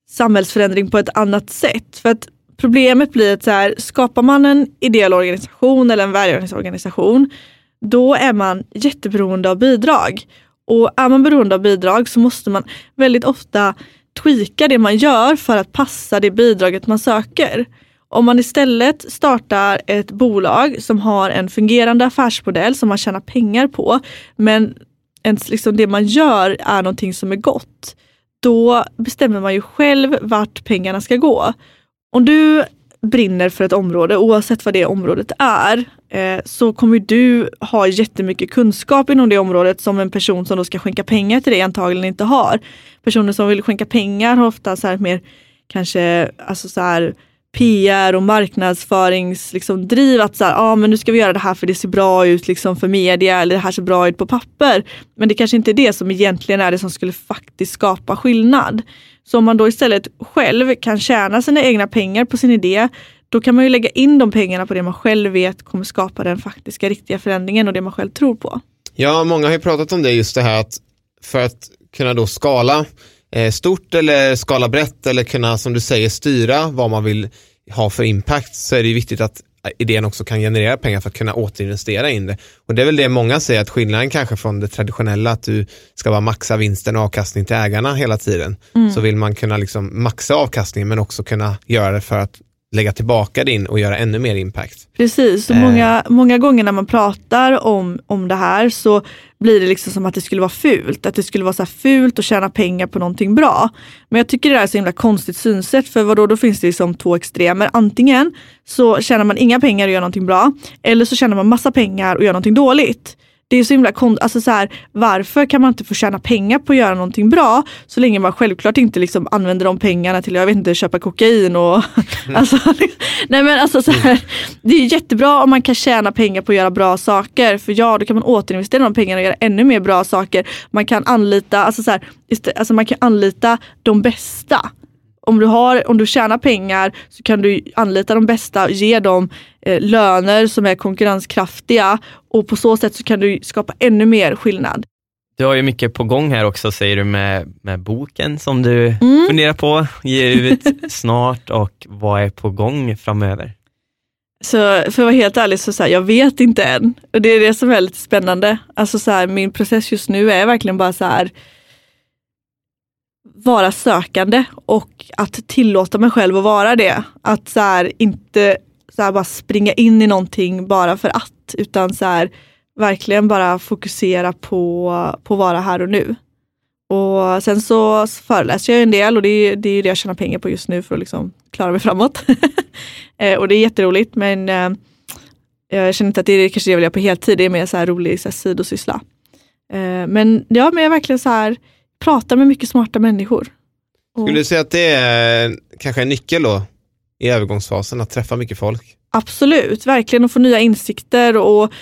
samhällsförändring på ett annat sätt. För att problemet blir att så här, skapar man en ideell organisation eller en välgörenhetsorganisation, då är man jätteberoende av bidrag. Och är man beroende av bidrag så måste man väldigt ofta tweaka det man gör för att passa det bidraget man söker. Om man istället startar ett bolag som har en fungerande affärsmodell som man tjänar pengar på, men ens, liksom det man gör är någonting som är gott, då bestämmer man ju själv vart pengarna ska gå. Om du brinner för ett område, oavsett vad det området är, eh, så kommer du ha jättemycket kunskap inom det området som en person som då ska skänka pengar till dig antagligen inte har. Personer som vill skänka pengar har ofta så här mer kanske alltså så här, PR och marknadsföringsdriv. Liksom, driv, att så här, ah, men nu ska vi göra det här för det ser bra ut liksom, för media eller det här ser bra ut på papper. Men det kanske inte är det som egentligen är det som skulle faktiskt skapa skillnad. Så om man då istället själv kan tjäna sina egna pengar på sin idé, då kan man ju lägga in de pengarna på det man själv vet kommer skapa den faktiska riktiga förändringen och det man själv tror på. Ja, många har ju pratat om det just det här att för att kunna då skala stort eller skala brett eller kunna som du säger styra vad man vill ha för impact så är det viktigt att idén också kan generera pengar för att kunna återinvestera in det. Och det är väl det många säger att skillnaden kanske från det traditionella att du ska bara maxa vinsten och avkastning till ägarna hela tiden. Mm. Så vill man kunna liksom maxa avkastningen men också kunna göra det för att lägga tillbaka din och göra ännu mer impact. Precis, så eh. många, många gånger när man pratar om, om det här så blir det liksom som att det skulle vara fult. Att det skulle vara så fult att tjäna pengar på någonting bra. Men jag tycker det är så himla konstigt synsätt för vadå, då finns det liksom två extremer. Antingen så tjänar man inga pengar och gör någonting bra eller så tjänar man massa pengar och gör någonting dåligt. Det är så himla konstigt, alltså så här, varför kan man inte få tjäna pengar på att göra någonting bra så länge man självklart inte liksom använder de pengarna till, jag vet inte, köpa kokain och alltså, nej men alltså så här, Det är jättebra om man kan tjäna pengar på att göra bra saker. För ja, då kan man återinvestera de pengarna och göra ännu mer bra saker. Man kan anlita, alltså så här, alltså man kan anlita de bästa om du, har, om du tjänar pengar så kan du anlita de bästa, ge dem eh, löner som är konkurrenskraftiga och på så sätt så kan du skapa ännu mer skillnad. Du har ju mycket på gång här också säger du med, med boken som du mm. funderar på, ge ut snart och vad är på gång framöver? Så för att vara helt ärlig så, så här, jag vet inte än. Och det är det som är lite spännande. Alltså så här, min process just nu är verkligen bara så här, vara sökande och att tillåta mig själv att vara det. Att så här, inte så här, bara springa in i någonting bara för att, utan så här, verkligen bara fokusera på, på att vara här och nu. Och sen så föreläser jag en del och det är, det är det jag tjänar pengar på just nu för att liksom klara mig framåt. Eh, och det är jätteroligt men eh, jag känner inte att det är kanske det jag vill göra på heltid, det är mer så här rolig så här, sidosyssla. Eh, men ja, men jag är verkligen så här, pratar med mycket smarta människor. Skulle du säga att det är kanske en nyckel då i övergångsfasen, att träffa mycket folk? Absolut, verkligen att få nya insikter och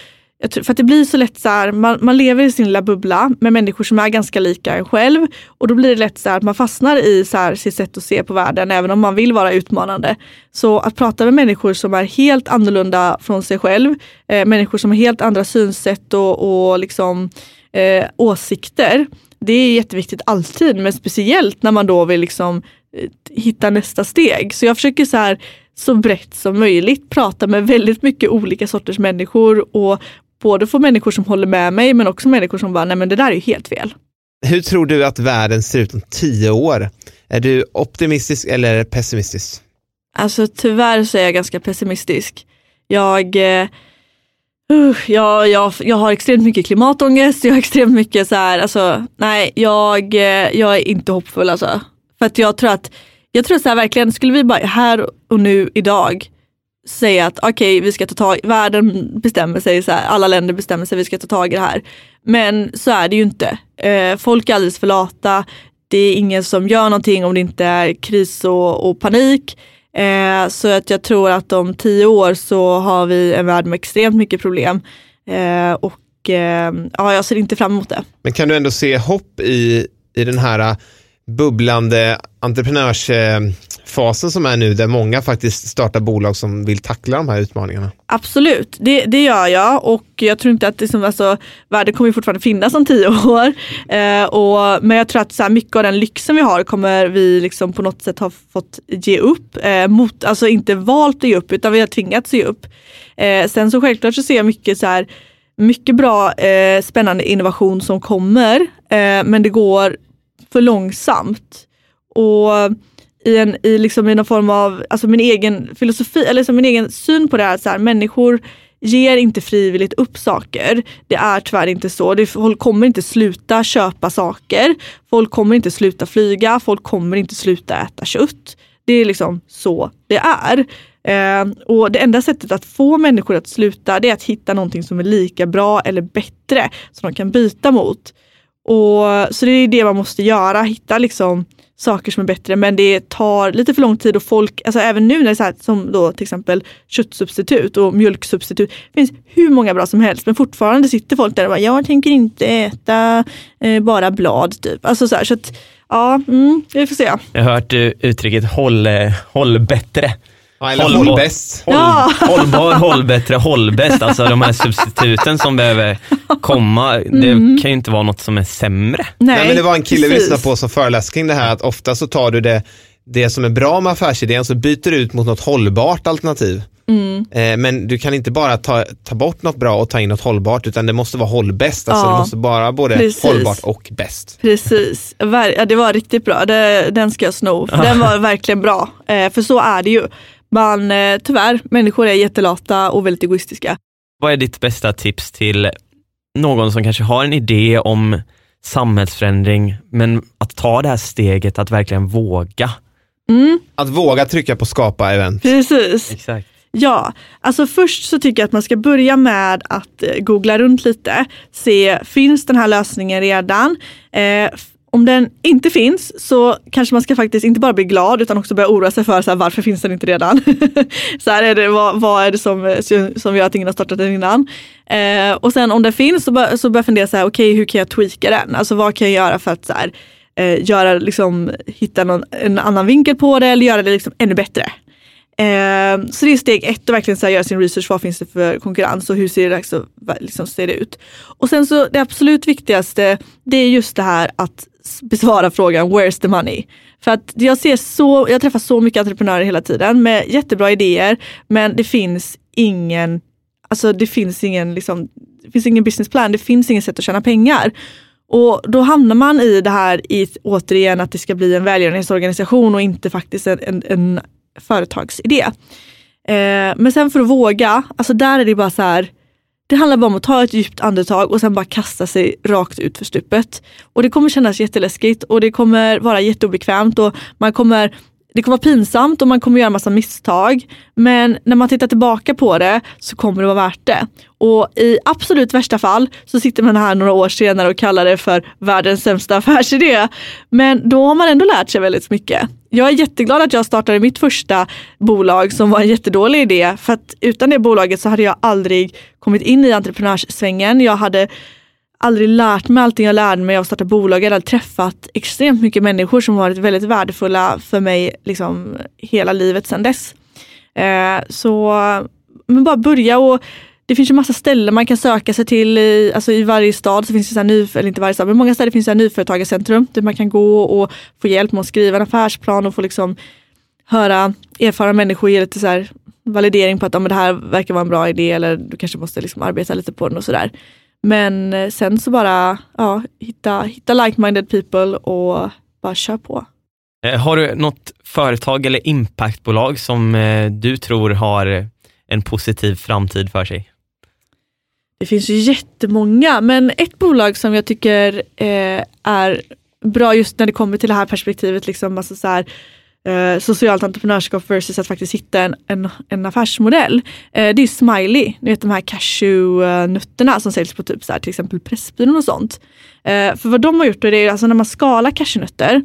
för att det blir så lätt så här, man, man lever i sin lilla bubbla med människor som är ganska lika en själv och då blir det lätt så här att man fastnar i så här, sitt sätt att se på världen även om man vill vara utmanande. Så att prata med människor som är helt annorlunda från sig själv, eh, människor som har helt andra synsätt och, och liksom, eh, åsikter det är jätteviktigt alltid, men speciellt när man då vill liksom eh, hitta nästa steg. Så jag försöker så här så brett som möjligt prata med väldigt mycket olika sorters människor och både få människor som håller med mig men också människor som bara, nej men det där är ju helt fel. Hur tror du att världen ser ut om tio år? Är du optimistisk eller pessimistisk? Alltså tyvärr så är jag ganska pessimistisk. Jag eh, Uh, jag, jag, jag har extremt mycket klimatångest, jag har extremt mycket så här, alltså nej, jag, eh, jag är inte hoppfull alltså. För att jag tror att, jag tror så här verkligen, skulle vi bara här och nu idag säga att okej, okay, vi ska ta tag, världen bestämmer sig, så här, alla länder bestämmer sig, vi ska ta tag i det här. Men så är det ju inte. Eh, folk är alldeles för lata. Det är ingen som gör någonting om det inte är kris och, och panik. Eh, så att jag tror att om tio år så har vi en värld med extremt mycket problem. Eh, och eh, ja, jag ser inte fram emot det. Men kan du ändå se hopp i, i den här eh, bubblande entreprenörs... Eh, startfasen som är nu där många faktiskt startar bolag som vill tackla de här utmaningarna? Absolut, det, det gör jag och jag tror inte att det som, alltså, världen kommer fortfarande finnas om tio år. Eh, och, men jag tror att så här, mycket av den lyxen vi har kommer vi liksom på något sätt ha fått ge upp. Eh, mot, alltså inte valt att ge upp utan vi har tvingats ge upp. Eh, sen så självklart så ser jag mycket så här mycket bra eh, spännande innovation som kommer eh, men det går för långsamt. Och i, en, i, liksom i någon form av, alltså min egen filosofi, eller liksom min egen syn på det här, så här, människor ger inte frivilligt upp saker. Det är tyvärr inte så. Det, folk kommer inte sluta köpa saker. Folk kommer inte sluta flyga. Folk kommer inte sluta äta kött. Det är liksom så det är. Eh, och det enda sättet att få människor att sluta det är att hitta någonting som är lika bra eller bättre som de kan byta mot. Och, så det är det man måste göra, hitta liksom saker som är bättre men det tar lite för lång tid och folk, alltså även nu när det är så här, som då till exempel köttsubstitut och mjölksubstitut, det finns hur många bra som helst men fortfarande sitter folk där och bara jag tänker inte äta eh, bara blad typ. Alltså så här, så att, ja, mm, vi får se. Jag har hört eh, uttrycket håll, eh, håll bättre eller håll, ja. Hållbar, håll bättre, håll bäst. Alltså de här substituten som behöver komma, det mm. kan ju inte vara något som är sämre. Nej, Nej men det var en kille vi lyssnade på som föreläste kring det här, att ofta så tar du det, det som är bra med affärsidén, så byter du ut mot något hållbart alternativ. Mm. Eh, men du kan inte bara ta, ta bort något bra och ta in något hållbart utan det måste vara hållbäst. Alltså ja, det måste vara både precis. hållbart och bäst. Precis, ja, det var riktigt bra. Det, den ska jag sno. Den var verkligen bra. Eh, för så är det ju. Man, eh, tyvärr, människor är jättelata och väldigt egoistiska. Vad är ditt bästa tips till någon som kanske har en idé om samhällsförändring, men att ta det här steget att verkligen våga? Mm. Att våga trycka på skapa event. Precis. Exakt. Ja, alltså först så tycker jag att man ska börja med att eh, googla runt lite. Se, finns den här lösningen redan? Eh, om den inte finns så kanske man ska faktiskt inte bara bli glad utan också börja oroa sig för så här, varför finns den inte redan? så här är det, vad, vad, är det som, som gör att ingen har startat den innan? Eh, och sen om den finns så, bör, så börjar jag fundera så här, okej okay, hur kan jag tweaka den? Alltså vad kan jag göra för att så här, eh, göra, liksom, hitta någon, en annan vinkel på det eller göra det liksom ännu bättre? Eh, så det är steg ett att verkligen så här, göra sin research. Vad finns det för konkurrens och hur ser det, liksom, liksom, ser det ut? Och sen så det absolut viktigaste det är just det här att besvara frågan where's the money? För att jag ser så, jag träffar så mycket entreprenörer hela tiden med jättebra idéer men det finns ingen, alltså det finns ingen, liksom, det finns ingen businessplan, det finns inget sätt att tjäna pengar. Och då hamnar man i det här i återigen att det ska bli en välgörenhetsorganisation och inte faktiskt en, en, en företagsidé. Eh, men sen för att våga, alltså där är det bara så här, det handlar bara om att ta ett djupt andetag och sen bara kasta sig rakt ut för stupet. Och det kommer kännas jätteläskigt och det kommer vara jätteobekvämt och man kommer det kommer vara pinsamt och man kommer göra massa misstag. Men när man tittar tillbaka på det så kommer det vara värt det. Och i absolut värsta fall så sitter man här några år senare och kallar det för världens sämsta affärsidé. Men då har man ändå lärt sig väldigt mycket. Jag är jätteglad att jag startade mitt första bolag som var en jättedålig idé. För att utan det bolaget så hade jag aldrig kommit in i entreprenörssvängen. Jag hade aldrig lärt mig allting jag lärde mig av att starta bolag. Jag hade träffat extremt mycket människor som varit väldigt värdefulla för mig liksom, hela livet sedan dess. Eh, så men bara börja och det finns ju massa ställen man kan söka sig till. I, alltså I varje stad så finns det, så ny, eller inte varje stad, men många städer finns det nyföretagarcentrum där man kan gå och få hjälp med att skriva en affärsplan och få liksom höra erfarna människor ge lite så här validering på att om det här verkar vara en bra idé eller du kanske måste liksom arbeta lite på den och sådär. Men eh, sen så bara ja, hitta, hitta like-minded people och bara kör på. Eh, har du något företag eller impactbolag som eh, du tror har en positiv framtid för sig? Det finns ju jättemånga, men ett bolag som jag tycker är bra just när det kommer till det här perspektivet, liksom, alltså så här, eh, socialt entreprenörskap versus att faktiskt hitta en, en, en affärsmodell. Eh, det är Smiley, ni vet de här cashewnötterna som säljs på typ så här, till exempel Pressbyrån och sånt. Eh, för vad de har gjort, är det alltså när man skalar cashewnötter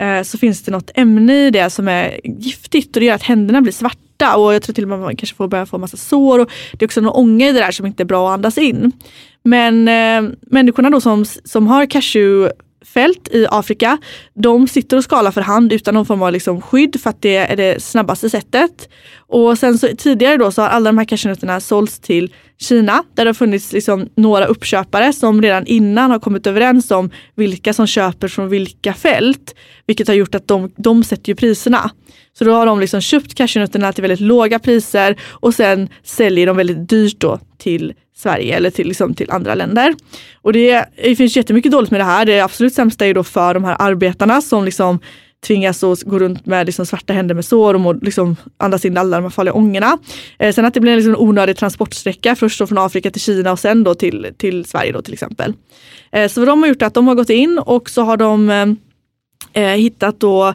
eh, så finns det något ämne i det som är giftigt och det gör att händerna blir svarta och jag tror till och med att man kanske får börja få massa sår. Och det är också någon ånga i det där som inte är bra att andas in. Men eh, människorna då som, som har cashew fält i Afrika. De sitter och skalar för hand utan någon form av liksom skydd för att det är det snabbaste sättet. Och sen så, tidigare då så har alla de här cashewnötterna sålts till Kina där det har funnits liksom några uppköpare som redan innan har kommit överens om vilka som köper från vilka fält. Vilket har gjort att de, de sätter ju priserna. Så då har de liksom köpt cashewnötterna till väldigt låga priser och sen säljer de väldigt dyrt då till Sverige eller till, liksom, till andra länder. Och det, det finns jättemycket dåligt med det här. Det absolut sämsta är då för de här arbetarna som liksom tvingas att gå runt med liksom svarta händer med sår och må, liksom andas in alla de här farliga ångorna. Eh, sen att det blir liksom en onödig transportsträcka, först då från Afrika till Kina och sen då till, till Sverige då till exempel. Eh, så vad de har gjort är att de har gått in och så har de eh, eh hittat då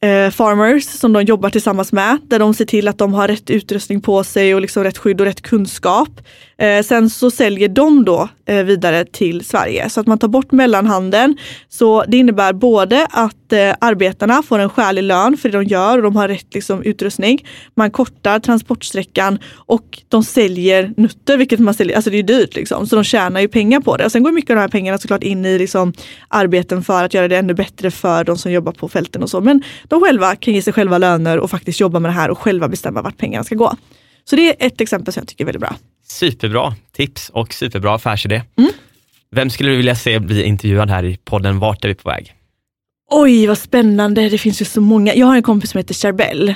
eh, farmers som de jobbar tillsammans med. Där de ser till att de har rätt utrustning på sig och liksom rätt skydd och rätt kunskap. Eh, sen så säljer de då eh, vidare till Sverige så att man tar bort mellanhanden. Så det innebär både att eh, arbetarna får en skälig lön för det de gör och de har rätt liksom, utrustning. Man kortar transportsträckan och de säljer nötter, vilket man säljer, alltså det är dyrt liksom. Så de tjänar ju pengar på det. Och sen går mycket av de här pengarna såklart in i liksom, arbeten för att göra det ännu bättre för de som jobbar på fälten och så. Men de själva kan ge sig själva löner och faktiskt jobba med det här och själva bestämma vart pengarna ska gå. Så det är ett exempel som jag tycker är väldigt bra. Superbra tips och superbra affärsidé. Mm. Vem skulle du vilja se bli intervjuad här i podden Vart är vi på väg? Oj, vad spännande. Det finns ju så många. Jag har en kompis som heter Charbel.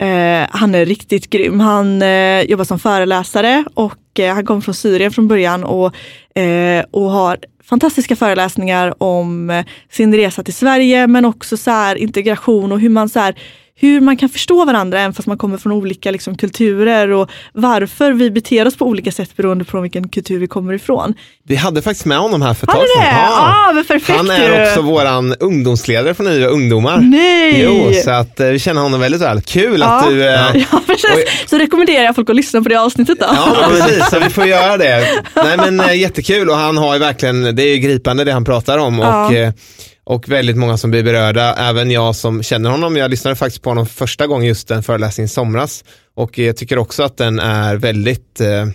Eh, han är riktigt grym. Han eh, jobbar som föreläsare och eh, han kom från Syrien från början och, eh, och har fantastiska föreläsningar om eh, sin resa till Sverige men också så integration och hur man så här, hur man kan förstå varandra även fast man kommer från olika liksom, kulturer och varför vi beter oss på olika sätt beroende på vilken kultur vi kommer ifrån. Vi hade faktiskt med honom här för ett tag sedan. Ja, ah, perfekt, Han är också våran ungdomsledare för nya ungdomar. Nej! Jo, så att, eh, vi känner honom väldigt väl. Kul ja. att du... Eh, ja, precis. Och, så rekommenderar jag folk att lyssna på det avsnittet då. Ja, precis. Så vi får göra det. Nej men eh, jättekul och han har ju verkligen, det är gripande det han pratar om. Ja. Och, eh, och väldigt många som blir berörda. Även jag som känner honom. Jag lyssnade faktiskt på honom första gången just den föreläsningen i somras och jag tycker också att den är väldigt eh,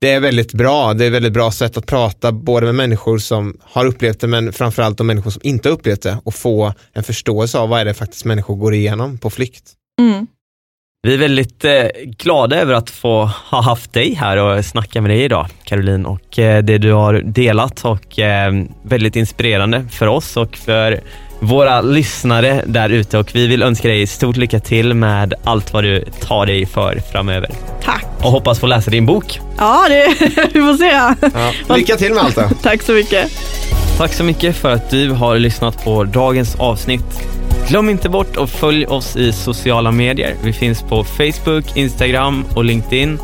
det är väldigt bra. Det är väldigt bra sätt att prata både med människor som har upplevt det men framförallt de människor som inte har upplevt det och få en förståelse av vad är det faktiskt människor går igenom på flykt. Mm. Vi är väldigt eh, glada över att få ha haft dig här och snacka med dig idag Caroline och eh, det du har delat och eh, väldigt inspirerande för oss och för våra lyssnare där ute och vi vill önska dig stort lycka till med allt vad du tar dig för framöver. Tack! Och hoppas få läsa din bok. Ja, det, vi får se. Ja, lycka till med allt då. Tack så mycket. Tack så mycket för att du har lyssnat på dagens avsnitt. Glöm inte bort att följa oss i sociala medier. Vi finns på Facebook, Instagram och LinkedIn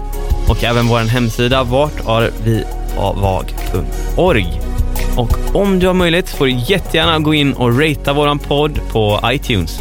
och även vår hemsida vartarvivag.org. Och om du har möjlighet får du jättegärna gå in och ratea vår podd på iTunes.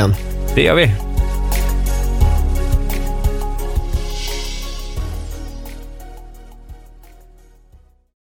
igen. Det gör vi.